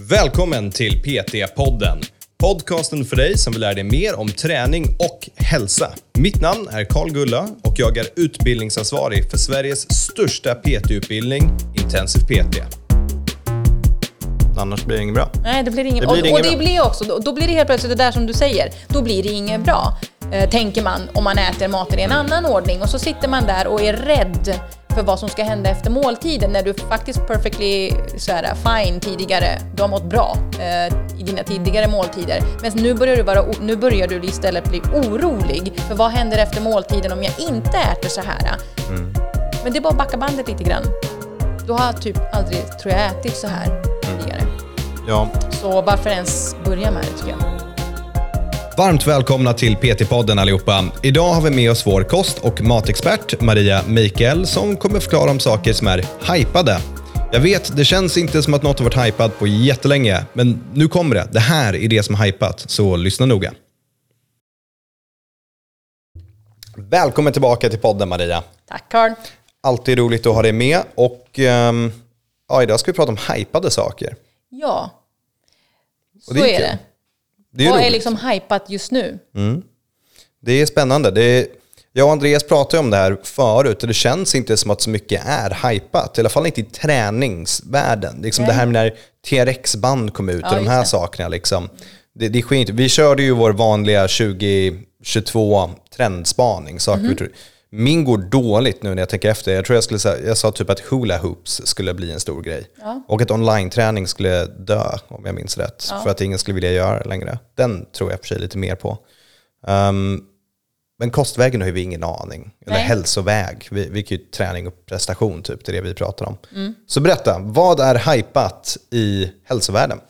Välkommen till PT-podden. Podcasten för dig som vill lära dig mer om träning och hälsa. Mitt namn är Karl Gulla och jag är utbildningsansvarig för Sveriges största PT-utbildning, Intensiv PT. Annars blir det inget bra. Nej, det blir inget Det blir och, inget och det bra. blir också, då, blir det helt plötsligt det där som du säger, då blir det inget bra. Eh, tänker man om man äter maten i en annan ordning och så sitter man där och är rädd för vad som ska hända efter måltiden när du faktiskt perfectly så här, fine tidigare, du har mått bra eh, i dina tidigare måltider. Men nu börjar, du vara, nu börjar du istället bli orolig för vad händer efter måltiden om jag inte äter så här? Mm. Men det är bara att backa bandet lite grann. Du har typ aldrig, tror jag, ätit så här tidigare. Ja. Så varför ens börja med det tycker jag? Varmt välkomna till PT-podden allihopa. Idag har vi med oss vår kost och matexpert Maria Mikael som kommer förklara om saker som är hypade. Jag vet, det känns inte som att något har varit hypat på jättelänge, men nu kommer det. Det här är det som är hypat, så lyssna noga. Välkommen tillbaka till podden Maria. Tack Carl. Alltid roligt att ha dig med och um, ja, idag ska vi prata om hypade saker. Ja, så det är är, det. Det är, Vad är roligt. liksom hypat just nu? det är spännande. Det är, jag och Andreas pratade om det här förut och det känns inte som att så mycket är hypat. I alla fall inte i träningsvärlden. Liksom det här med när TRX-band kom ut Ja, och de här det. sakerna. Liksom. Det, det sker inte. Vi körde ju vår vanliga 2022 trendspaning. Saker vi tror. Min går dåligt nu när jag tänker efter. Jag tror jag skulle säga, jag sa typ att hula hoops skulle bli en stor grej. Och att online-träning skulle dö, om jag minns rätt. För att ingen skulle vilja göra det längre. Den tror jag för sig lite mer på. Ehm, men kostvägen har vi ingen aning. Eller Nej. hälsoväg. Vi, vi kan ju träning och prestation, typ, det är det vi pratar om. Mm. Så berätta, vad är hypat i hälsovärlden?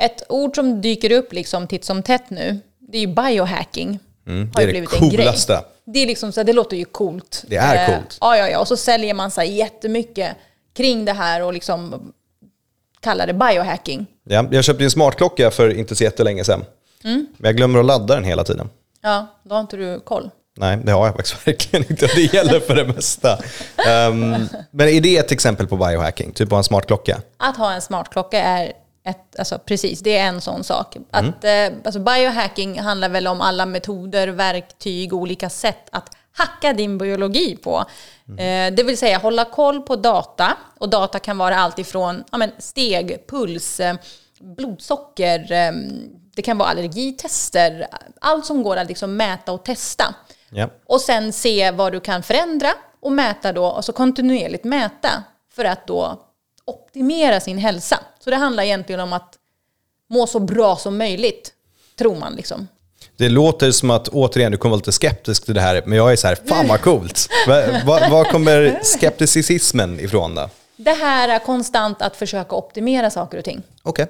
Ett ord som dyker upp liksom titt som tätt nu, det är ju biohacking. Mm, det är det blivit en grej. coolaste. Det, är liksom så, här, det låter ju coolt. Det är Eh, coolt. Ja, ja, ja. Och så säljer man sig jättemycket kring det här och liksom kallar det biohacking. Ja, jag köpte en smartklocka för inte så jättelänge sedan. Mm. Men jag glömmer att ladda den hela tiden. Ja, då har inte du koll. Nej, det har jag faktiskt verkligen inte. Det gäller för det mesta. Ehm, men är det ett exempel på biohacking? Typ på en smartklocka? Att ha en smartklocka är ett, alltså precis, det är en sån sak. Att, eh, alltså biohacking handlar väl om alla metoder, verktyg, olika sätt att hacka din biologi på. Eh, det vill säga hålla koll på data. Och data kan vara allt ifrån ja, men steg, puls, eh, blodsocker, eh, det kan vara allergitester. Allt som går att liksom mäta och testa. Ja. Och sen se vad du kan förändra och mäta då, och så kontinuerligt mäta för att då optimera sin hälsa. Så det handlar egentligen om att må så bra som möjligt, tror man liksom. Det låter som att, återigen, du kommer vara lite skeptisk till det här, men jag är så här, fan vad coolt. Var, var, var kommer skepticismen ifrån då? Det här är konstant att försöka optimera saker och ting. Okej.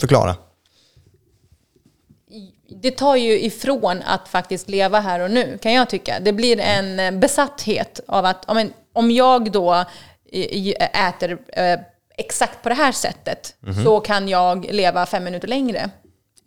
Förklara. Det tar ju ifrån att faktiskt leva här och nu, kan jag tycka. Det blir en eh, besatthet av att om jag då äter eh, exakt på det här sättet så kan jag leva fem minuter längre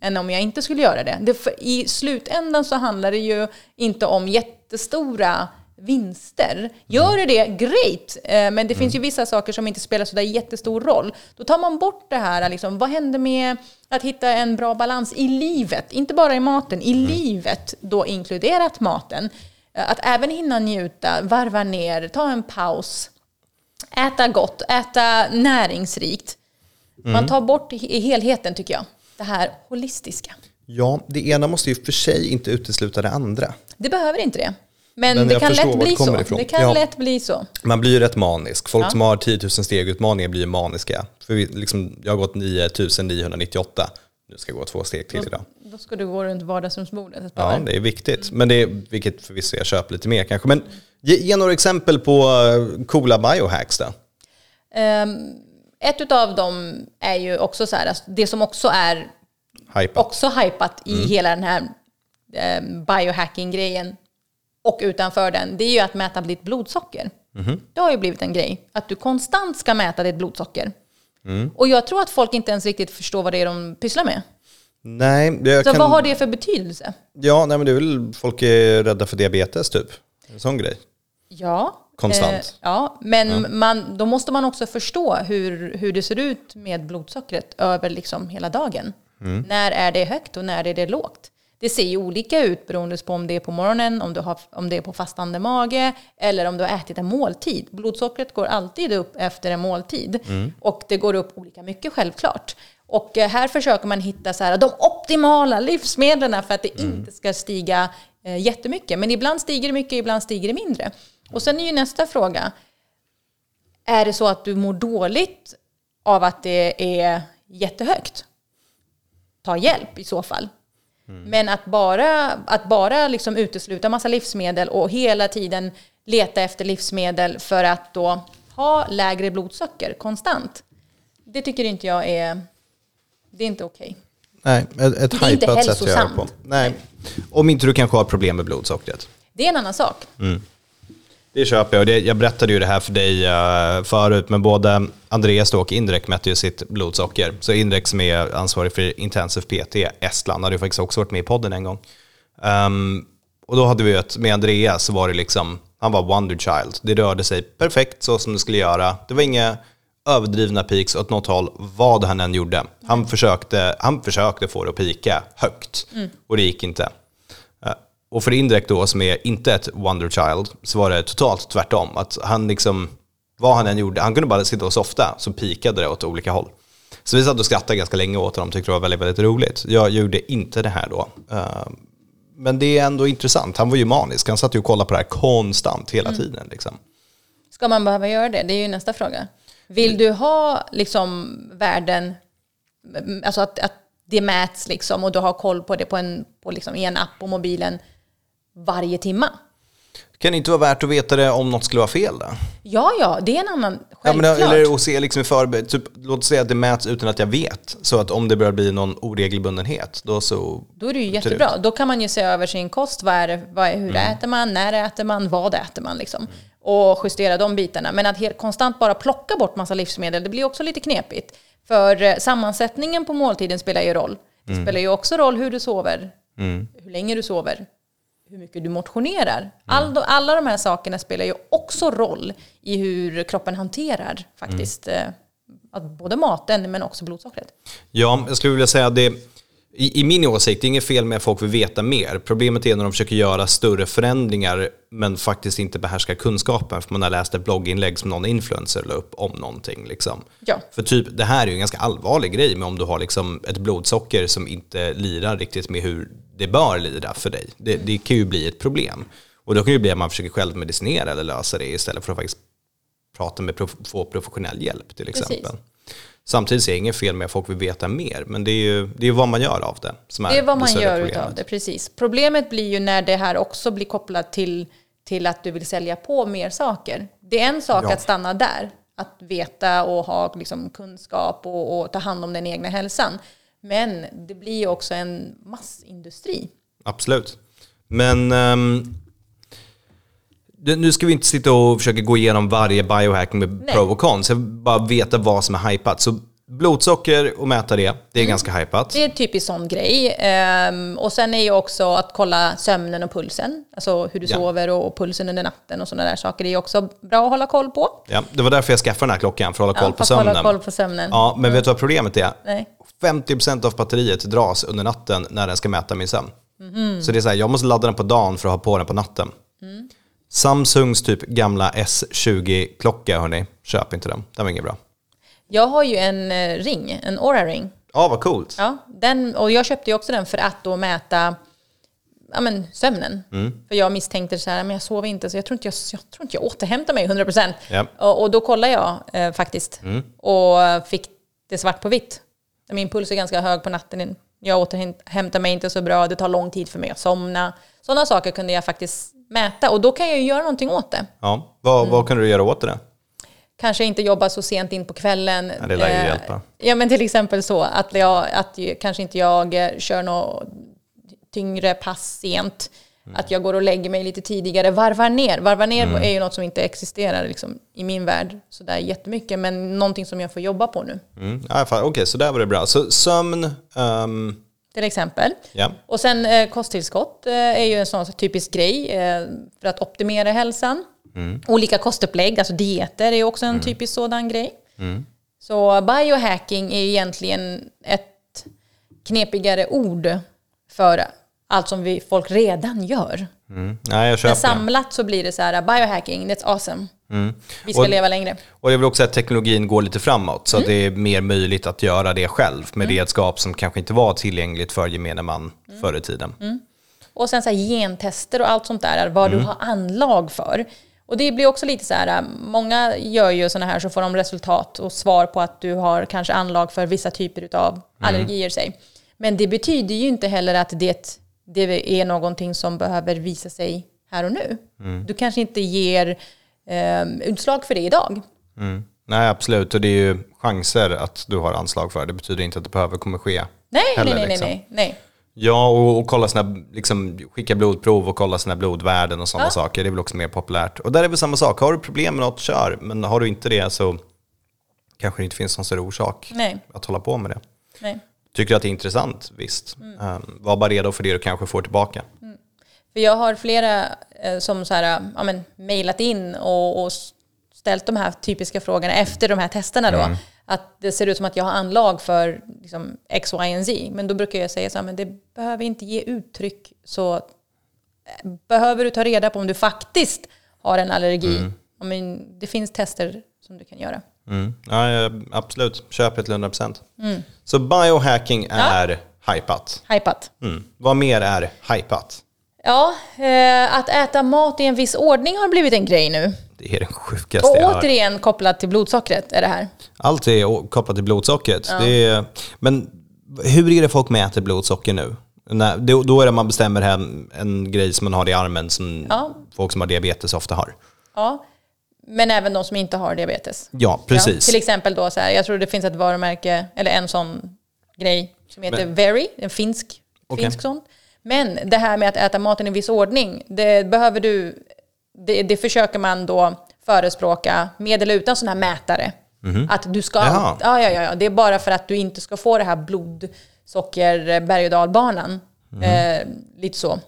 än om jag inte skulle göra det. det I slutändan så handlar det ju inte om jättestora vinster. Gör det det, great! Eh, Men det finns ju vissa saker som inte spelar så där jättestor roll. Då tar man bort det här, liksom, vad händer med att hitta en bra balans i livet? Inte bara i maten, i livet, då inkluderat maten. Eh, Att även hinna njuta, varva ner, ta en paus, äta gott, äta näringsrikt. Man tar bort i helheten tycker jag. Det här holistiska. Ja, det ena måste ju för sig inte utesluta det andra. Det behöver inte det. Men, Men det kan lätt bli så. ifrån. Det kan Ja. lätt bli så. Man blir ju rätt manisk. Folk som har 10 000 steg-utmaningar blir maniska. För vi, liksom, jag har gått 9 998. Nu ska jag gå två steg till idag. Då ska du gå runt vardagsrumsbordet ett Ja, par. det är viktigt. Men det är, vilket förvisso jag köper lite mer kanske. Men ge, ge några exempel på eh, coola biohacks då. Ehm, ett av dem är ju också så här, alltså, det som också är Hypat. också hypat i hela den här eh, biohacking-grejen och utanför den, det är ju att mäta ditt blodsocker. Det har ju blivit en grej, att du konstant ska mäta ditt blodsocker. Och jag tror att folk inte ens riktigt förstår vad det är de pysslar med. Nej, jag Så kan... vad har det för betydelse? Ja, nej, men det är väl folk är rädda för diabetes typ. En sån grej. Ja, konstant. Eh, ja, men Man, då måste man också förstå hur, hur det ser ut med blodsockret över liksom hela dagen. När är det högt och när är det lågt? Det ser ju olika ut beroende på om det är på morgonen, om, du har, om det är på fastande mage eller om du har ätit en måltid. Blodsockret går alltid upp efter en måltid och det går upp olika mycket självklart. Och eh, här försöker man hitta så här, de optimala livsmedlen för att det inte ska stiga eh, jättemycket. Men ibland stiger det mycket, ibland stiger det mindre. Och sen är ju nästa fråga, är det så att du mår dåligt av att det är jättehögt? Ta hjälp i så fall. Men att bara, att bara liksom utesluta massa livsmedel och hela tiden leta efter livsmedel för att då ha lägre blodsocker konstant. Det tycker inte jag är, det är inte okej. Nej, ett, ett Det är inte sätt att göra på. Nej. Om inte du kanske har problem med blodsockret. Det är en annan sak. Det köper jag. Och det, jag berättade ju det här för dig uh, förut, men både Andreas och Indrek mätte ju sitt blodsocker. Så Indrek som är ansvarig för Intensive PT Estland hade ju faktiskt också varit med i podden en gång. Ehm, och då hade vi ett, med Andreas så var det liksom, han var wonder child. Det rörde sig perfekt så som det skulle göra. Det var inga överdrivna peaks åt något håll, vad han än gjorde. Han försökte, han försökte få det att pika högt och det gick inte. Och för indirekt då, som är inte ett wonder child, så var det totalt tvärtom. Att han liksom, vad han än gjorde, han kunde bara sitta och softa, så pikade det åt olika håll. Så vi satt och skrattade ganska länge åt honom, tyckte det var väldigt, väldigt roligt. Jag gjorde inte det här då. Eh, Men det är ändå intressant, han var ju manisk, han satt ju och kollade på det här konstant hela tiden. Liksom. Ska man behöva göra det? Det är ju nästa fråga. Vill du ha liksom värden, mm, alltså att, att det mäts liksom och du har koll på det på en, på liksom, i en app på mobilen varje timma? Kan det inte vara värt att veta det om något skulle vara fel då? Ja, ja, det är en annan, Ja, självklart. men, eller att se liksom i förbe- typ, låt säga att det mäts utan att jag vet. Så att om det börjar bli någon oregelbundenhet, då så... Då är det ju jättebra. Då kan man ju se över sin kost. Vad är det, vad är, hur Mm. äter man? När äter man? Vad äter man? Liksom. Och justera de bitarna. Men att helt konstant bara plocka bort massa livsmedel, det blir också lite knepigt. För eh, sammansättningen på måltiden spelar ju roll. Det Mm. spelar ju också roll hur du sover, hur länge du sover, hur mycket du motionerar. Mm. All, alla de här sakerna spelar ju också roll i hur kroppen hanterar faktiskt Mm. eh, både maten men också blodsockret. Ja, jag skulle vilja säga att det... I, I min åsikt, det är inget fel med att folk vill veta mer. Problemet är när de försöker göra större förändringar men faktiskt inte behärskar kunskapen för man har läst ett blogginlägg som någon influencer la upp om någonting. Liksom. Ja. För typ, det här är ju en ganska allvarlig grej med om du har liksom ett blodsocker som inte lirar riktigt med hur det bör lira för dig. Det, det kan ju bli ett problem. Och då kan det ju bli att man försöker själv medicinera eller lösa det istället för att faktiskt prata med få professionell hjälp till Precis. Samtidigt ser jag inget fel med att folk vill veta mer, men det är ju det är vad man gör av det som är Det är vad man gör problemet. utav det, precis. Problemet blir ju när det här också blir kopplat till, till att du vill sälja på mer saker. Det är en sak Ja. att stanna där, att veta och ha liksom, kunskap och, och ta hand om den egna hälsan. Men det blir ju också en massindustri. Absolut. Men ehm, det- nu ska vi inte sitta och försöka gå igenom varje biohacking med Nej. pro och cons. Jag vill bara veta vad som är hypat. Så blodsocker och mäta det, det är ganska hypat. Mm. Det är en typisk sån grej. Ehm, och sen är ju också att kolla sömnen och pulsen. Alltså hur du Ja. sover och, pulsen under natten och sådana där saker. Det är också bra att hålla koll på. Ja, det var därför jag skaffade den här klockan, för att hålla koll Ja, på för att sömnen. hålla koll på sömnen. Ja, men vet du vad problemet är? Nej. 50% av batteriet dras under natten när den ska mäta min sömn. Mhm. Så det är så här, jag måste ladda den på dagen för att ha på den på natten. Mm. Samsungs typ gamla S20-klocka, hörni, köp inte den. Den var inget bra. Jag har ju en eh, ring, en Aura-ring. Ja, vad coolt. Ja, den, och jag köpte ju också den för att då mäta ja, men, sömnen. Mm. För jag misstänkte så här, men jag sover inte så jag tror inte jag, jag, tror inte jag återhämtar mig 100%. Ja. Och, och då kollade jag eh, faktiskt och fick det svart på vitt. Min puls är ganska hög på natten. Jag återhämtar mig inte så bra, det tar lång tid för mig att somna. Sådana saker kunde jag faktiskt mäta och då kan jag ju göra någonting åt det. Ja, vad, Mm. vad kan du göra åt det? kanske inte jobba så sent in på kvällen. Ja, det lär ju Eh, hjälpa. Ja, men till exempel så att, jag, att kanske inte jag eh, kör något tyngre pass sent. Mm. Att jag går och lägger mig lite tidigare. Varvar ner. Varvar ner är ju något som inte existerar liksom, i min värld så där jättemycket. Men någonting som jag får jobba på nu. Mm. Ja, Okej, så där var det bra. Så sömn, ehm, Till exempel. ja. Och sen eh, kosttillskott eh, är ju en sån typisk grej eh, för att optimera hälsan. Olika kostupplägg, alltså dieter är också en typisk sådan grej. Så biohacking är egentligen ett knepigare ord för allt som vi folk redan gör. Mm. Köper Men samlat så blir det så här, biohacking, that's awesome. Vi ska Och- leva längre. Och det är väl också att teknologin går lite framåt, så att det är mer möjligt att göra det själv med redskap som kanske inte var tillgängligt för gemene man förr i tiden. Och sen så här gentester och allt sånt där, vad du har anlag för. Och det blir också lite så här, många gör ju sådana här så får de resultat och svar på att du har kanske anlag för vissa typer av allergier. Säg. Men det betyder ju inte heller att det, det är någonting som behöver visa sig här och nu. Du kanske inte ger eh, utslag för det idag. Mm. Nej, absolut. Och det är ju chanser att du har anslag för. Det betyder inte att det behöver kommer ske. Nej, heller, nej, nej, liksom. nej, nej. Ja, och, och kolla sina, liksom, skicka blodprov och kolla sina blodvärden och sådana Ja. saker. Det är väl också mer populärt. Och där är väl samma sak. Har du problem med något, kör. Men har du inte det så kanske det inte finns någon större orsak Nej. att hålla på med det. nej. Tycker du att det är intressant? Visst. Um, var bara redo för det du kanske får tillbaka. För jag har flera eh, som så här, ja, men, mejlat in och, och ställt de här typiska frågorna efter de här testerna då. Att det ser ut som att jag har anlag för liksom, X, Y och Z. Men då brukar jag säga så här, men det behöver inte ge uttryck. Så eh, behöver du ta reda på om du faktiskt har en allergi. Ja, men, det finns tester som du kan göra. Mm. Ja, ja, absolut. Köp det till 100%. Så biohacking är hypat. Hypat. Mm. Vad mer är hypat? Ja, eh, att äta mat i en viss ordning har blivit en grej nu. Det är den sjukaste Och jag har återigen kopplat till blodsockret är det här. Allt är kopplat till blodsockret. Det är, men hur är det folk mäter blodsocker nu? När, då, då är det man bestämmer hem en grej som man har i armen som Ja. folk som har diabetes ofta har. Ja, men även de som inte har diabetes. Ja, Ja, precis. till exempel då så här, jag tror det finns ett varumärke, eller en sån grej som heter Very, en finsk, Okej. finsk sån. Men det här med att äta maten i viss ordning, det behöver du, det, det försöker man då förespråka med eller utan sån här mätare. Att du ska, ja, ja, ja, ja, det är bara för att du inte ska få det här blodsocker berg och dalbanan. Mhm. Eh, lite så.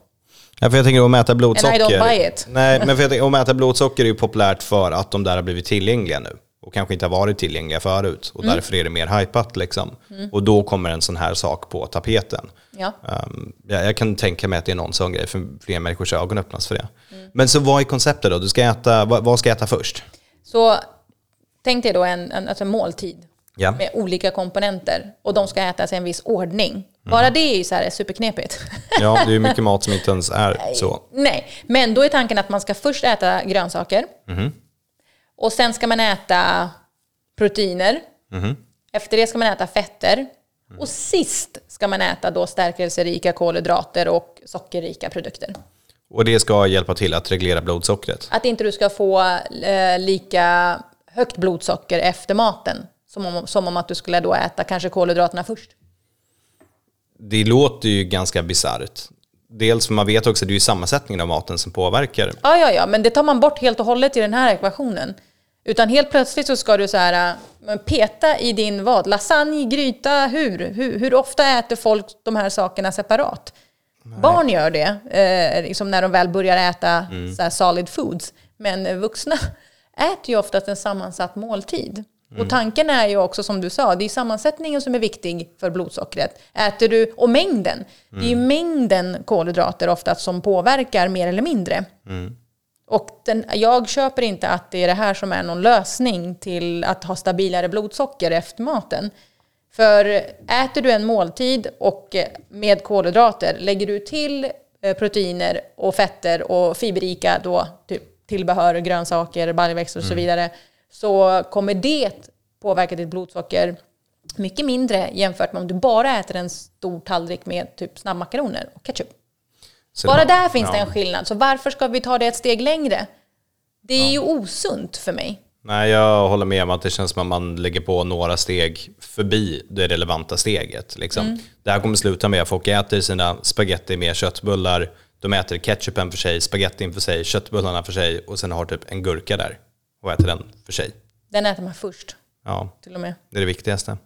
Ja, för jag tänker att mäta blodsocker. And I don't buy it. Nej, men för jag tänker, att mäta blodsocker är ju populärt för att de där har blivit tillgängliga nu. Och kanske inte har varit tillgängliga förut. Och Mm. därför är det mer hypat liksom. Och då kommer en sån här sak på tapeten. Ja. Um, ja, jag kan tänka mig att det är någon sån grej, för fler människors ögon öppnas för det. Mm. Men så vad är konceptet då? Du ska äta, vad, vad ska jag äta först? Så tänk dig då en, en, alltså en måltid Ja. med olika komponenter och de ska ätas i en viss ordning. Bara det är ju så här superknepigt. Ja, det är mycket mat som inte ens är så. Nej, men då är tanken att man ska först äta grönsaker. Och sen ska man äta proteiner. Efter det ska man äta fetter. Och sist ska man äta då stärkelserika kolhydrater och sockerrika produkter. Och det ska hjälpa till att reglera blodsockret. Att inte du ska få eh, lika högt blodsocker efter maten. Som om, som om att du skulle då äta kanske kolhydraterna först. Det låter ju ganska bisarrt. Dels för man vet också att det är sammansättningen av maten som påverkar. Ja, ja, ja, men det tar man bort helt och hållet i den här ekvationen. Utan helt plötsligt så ska du så här, äh, peta i din vad? Lasagne, gryta, hur? hur? Hur ofta äter folk de här sakerna separat? Barn gör det, eh, liksom när de väl börjar äta så här solid foods. Men vuxna äter ju oftast en sammansatt måltid. Och tanken är ju också som du sa, det är sammansättningen som är viktig för blodsockret. Äter du, och mängden. Det är ju mängden kolhydrater oftast som påverkar mer eller mindre. Och den, jag köper inte att det är det här som är någon lösning till att ha stabilare blodsocker efter maten. För äter du en måltid och eh, med kolhydrater, lägger du till eh, proteiner och fetter och fiberrika då, typ tillbehör, grönsaker, baljväxter och så vidare, så kommer det påverka ditt blodsocker mycket mindre jämfört med om du bara äter en stor tallrik med typ snabbmakaroner och ketchup. Så Bara det- där finns det ja. en skillnad. Så varför ska vi ta det ett steg längre? Det är ju osunt för mig. Nej, jag håller med om att det känns som att man lägger på några steg förbi det relevanta steget. Liksom. Mm. Det här kommer sluta med att folk äter sina spaghetti med köttbullar, de äter ketchupen för sig, spagettin för sig, köttbullarna för sig och sen har typ en gurka där och äter den för sig. Den äter man först, Ja, till och med. det är det viktigaste.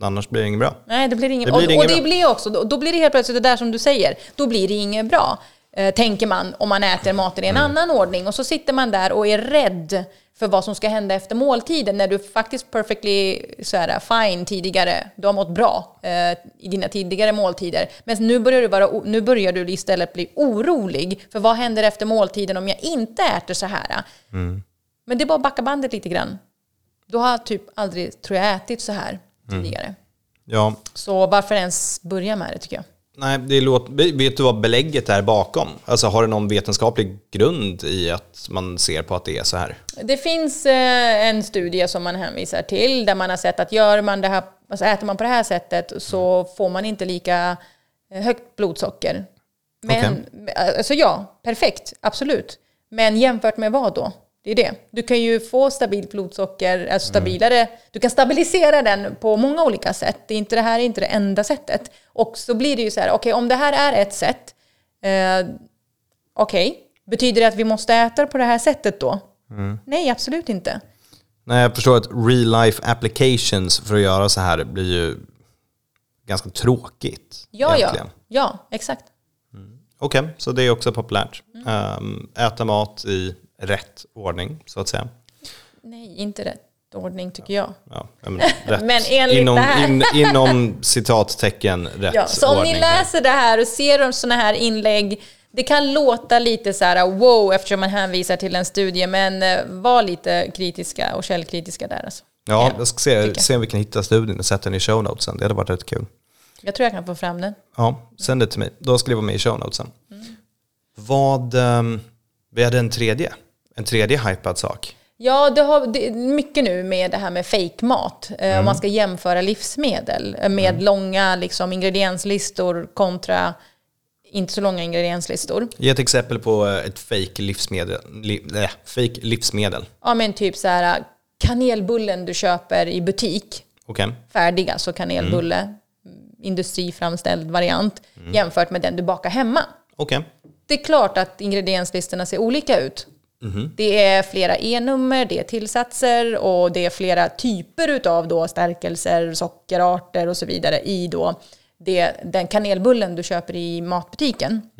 Annars blir det inget bra. Nej, det blir inget Det blir och, inget och det bra. blir också, då, då blir det helt plötsligt det där som du säger, då blir det inget bra. eh, tänker man om man äter maten i en annan ordning. Och så sitter man där och är rädd för vad som ska hända efter måltiden när du faktiskt perfectly så här, fine tidigare, du har mått bra eh, i dina tidigare måltider. Men nu börjar, du vara, nu börjar du istället bli orolig för vad händer efter måltiden om jag inte äter så här? Men det är bara att backa bandet lite grann. Du har typ aldrig, tror jag, ätit så här tidigare. Ja, Så varför ens börja med det tycker jag? nej, det låter, vet du vad belägget är bakom? Alltså har det någon vetenskaplig grund i att man ser på att det är så här? Det finns eh, en studie som man hänvisar till där man har sett att gör man det här, alltså äter man på det här sättet så får man inte lika eh, högt blodsocker. Men, alltså ja, perfekt, absolut. Men jämfört med vad då? Det är det. Du kan ju få stabilt blodsocker, alltså stabilare, du kan stabilisera den på många olika sätt. Det, är inte, det här är inte det enda sättet. Och så blir det ju så här, okej om det här är ett sätt, eh, okej, betyder det att vi måste äta på det här sättet då? Nej, absolut inte. Nej, jag förstår att real life applications för att göra så här blir ju ganska tråkigt. Ja, egentligen. ja, ja, exakt. Okej, så det är också populärt. Ehm, äta mat i rätt ordning, så att säga. Nej, inte rätt ordning tycker jag. Ja, men rätt. Men enligt inom, det här. in, inom citattecken rätt Ja, så om ordning. ni läser det här och ser sådana här inlägg, det kan låta lite så här wow eftersom man hänvisar till en studie, men eh, var lite kritiska och källkritiska där alltså. Ja, jag ska se, jag. se om vi kan hitta studien och sätta den i show notesen. Det hade varit rätt kul. Jag tror jag kan få fram den. Ja, sänd det till mig. Då ska det vara med i show notesen. Mm. Vad, um, vi hade en tredje. En tredje hypad sak. Ja, det har det mycket nu med det här med fake-mat. Eh, Om man ska jämföra livsmedel eh, med långa liksom, ingredienslistor kontra inte så långa ingredienslistor. Ge ett exempel på eh, ett fake livsmedel. Li, äh, fake livsmedel. Ja, men typ så här kanelbullen du köper i butik, Okej. färdig alltså kanelbulle, mm, industriframställd variant, jämfört med den du bakar hemma. Okej. Det är klart att ingredienslistorna ser olika ut. Det är flera E-nummer, det är tillsatser och det är flera typer utav då stärkelser, sockerarter och så vidare i då det, den kanelbullen du köper i matbutiken.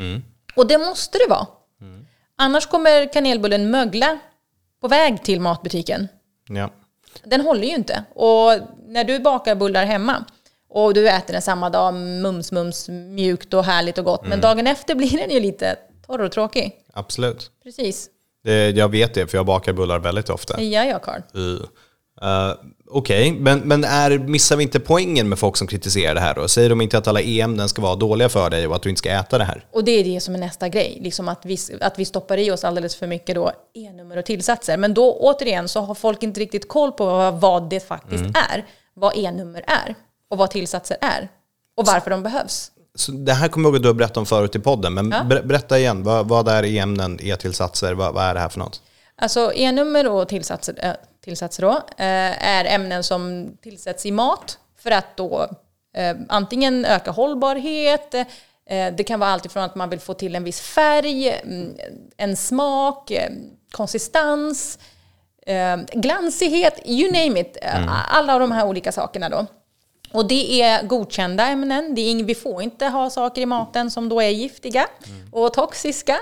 Och det måste det vara. Annars kommer kanelbullen mögla på väg till matbutiken. Ja. Den håller ju inte. Och när du bakar bullar hemma och du äter den samma dag, mums, mums, mjukt och härligt och gott. Men dagen efter blir den ju lite torr och tråkig. Absolut. Precis. Det, jag vet det, för jag bakar bullar väldigt ofta. Ja, ja, Karl. Uh. Okej, men, men är, missar vi inte poängen med folk som kritiserar det här då? Säger de inte att alla e-ämnen ska vara dåliga för dig och att du inte ska äta det här? Och det är det som är nästa grej, liksom att, vi, att vi stoppar i oss alldeles för mycket då E-nummer och tillsatser. Men då återigen så har folk inte riktigt koll på vad, vad det faktiskt är. Vad E-nummer är och vad tillsatser är och varför de behövs. Så det här kommer jag ihåg att du har berättat om förut i podden, men Ja. ber- berätta igen. Vad, vad är e-ämnen, e-tillsatser? Vad, vad är det här för något? Alltså E-nummer och tillsatser, äh, tillsatser då, äh, är ämnen som tillsätts i mat för att då äh, antingen öka hållbarhet, det kan vara allt ifrån att man vill få till en viss färg, mm, en smak, konsistens, glansighet, you name it. Äh, Alla de här olika sakerna då. Och det är godkända ämnen. Det är vi får inte ha saker i maten som då är giftiga och toxiska.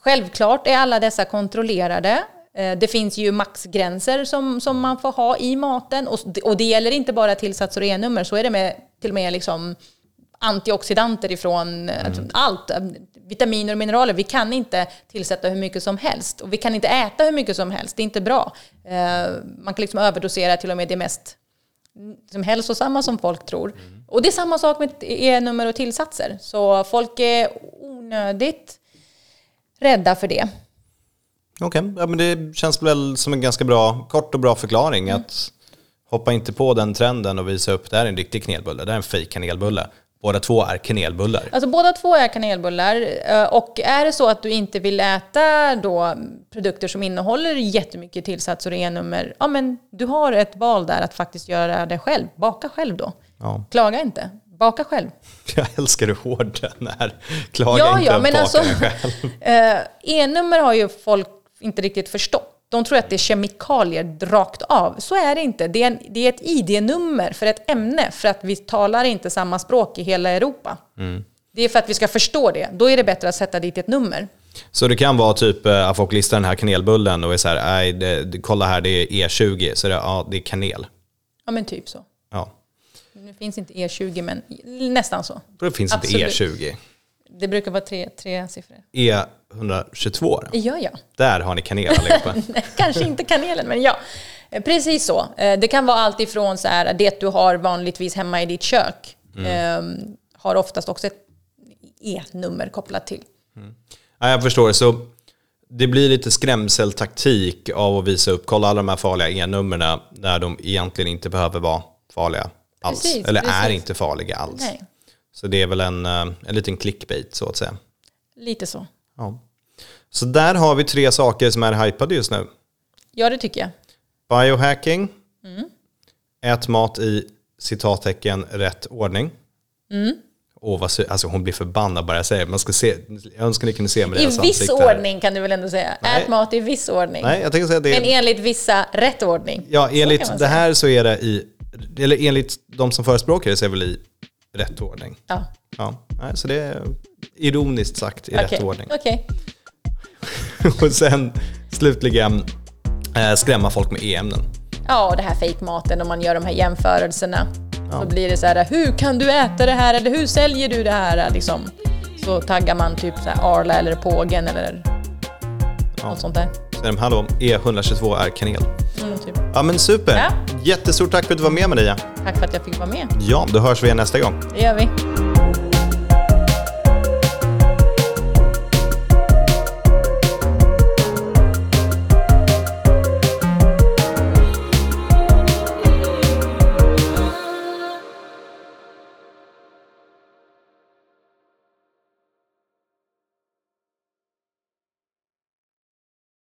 Självklart är alla dessa kontrollerade. Eh, Det finns ju maxgränser som, som man får ha i maten. Och, och det gäller inte bara tillsatser och E-nummer, så är det med till och med liksom antioxidanter ifrån eh, allt. eh, Vitaminer och mineraler. Vi kan inte tillsätta hur mycket som helst. Och vi kan inte äta hur mycket som helst. Det är inte bra. Man kan liksom överdosera till och med det mest som hälsosamma som folk tror. Och det är samma sak med E-nummer och tillsatser. Så folk är onödigt rädda för det. Okej, ja, men det känns väl som en ganska bra, kort och bra förklaring. Att hoppa inte på den trenden och visa upp, det här är en riktig kanelbulle, det här är en fake kanelbulle. Båda två är kanelbullar. Alltså båda två är kanelbullar. eh, Och är det så att du inte vill äta då produkter som innehåller jättemycket tillsatser och E-nummer, ja men du har ett val där att faktiskt göra det själv. Baka själv då. Ja. Klaga inte. Baka själv. Jag älskar hur hård den är. Klaga Ja, inte, ja, men baka alltså, själv. eh, E-nummer har ju folk inte riktigt förstått. De tror att det är kemikalier rakt av. Så är det inte. Det är, en, det är ett ID-nummer för ett ämne, för att vi talar inte samma språk i hela Europa. Det är för att vi ska förstå det. Då är det bättre att sätta dit ett nummer. Så det kan vara typ eh, att folk listar den här kanelbullen och är så här, det, kolla här, det är E20, så det, ja, det är kanel. Ja, men typ så. Ja. Nu finns inte E20, men nästan så. Det finns Absolut. inte E20. Det brukar vara tre, tre siffror. E122 då? Ja, ja. Där har ni kanel allihopa. Kanske inte kanelen, men ja. Eh, Precis så. Eh, Det kan vara allt ifrån så här, det du har vanligtvis hemma i ditt kök. eh, Har oftast också ett E-nummer kopplat till. ja, jag förstår. Så det blir lite skrämseltaktik av att visa upp, kolla alla de här farliga E-numren när de egentligen inte behöver vara farliga alls. Precis, Eller är precis. inte farliga alls. Nej, Så det är väl en, eh, en liten clickbait så att säga. lite så. Ja. Så där har vi tre saker som är hypade just nu. Ja, det tycker jag. Biohacking. Ät mat i citattecken rätt ordning. Åh, vad alltså hon blir förbannad bara jag säger det. Man ska se, jag önskar ni kunde se med I viss ansikte ordning kan du väl ändå säga. Nej. Ät mat i viss ordning. Nej, jag tänker säga det. Men enligt vissa rätt ordning. Ja, enligt det här så är det i, eller enligt de som förespråkar det så är det väl i rätt ordning. Ja. Ja, nej, så det är ironiskt sagt i Okej. rätt ordning. Okej. Och sen slutligen eh, skrämma folk med e-ämnen. Ja, och det här fejkmaten och man gör de här jämförelserna. Då blir det så här, hur kan du äta det här eller hur säljer du det här? Liksom. Så taggar man typ så här Arla eller Pågen eller något sånt där. Så är de, hallå, E122 är kanel. Ja men super! Ja. Jättestort tack för att du var med Maria. Tack för att jag fick vara med. Ja, då hörs vi igen nästa gång. Det gör vi.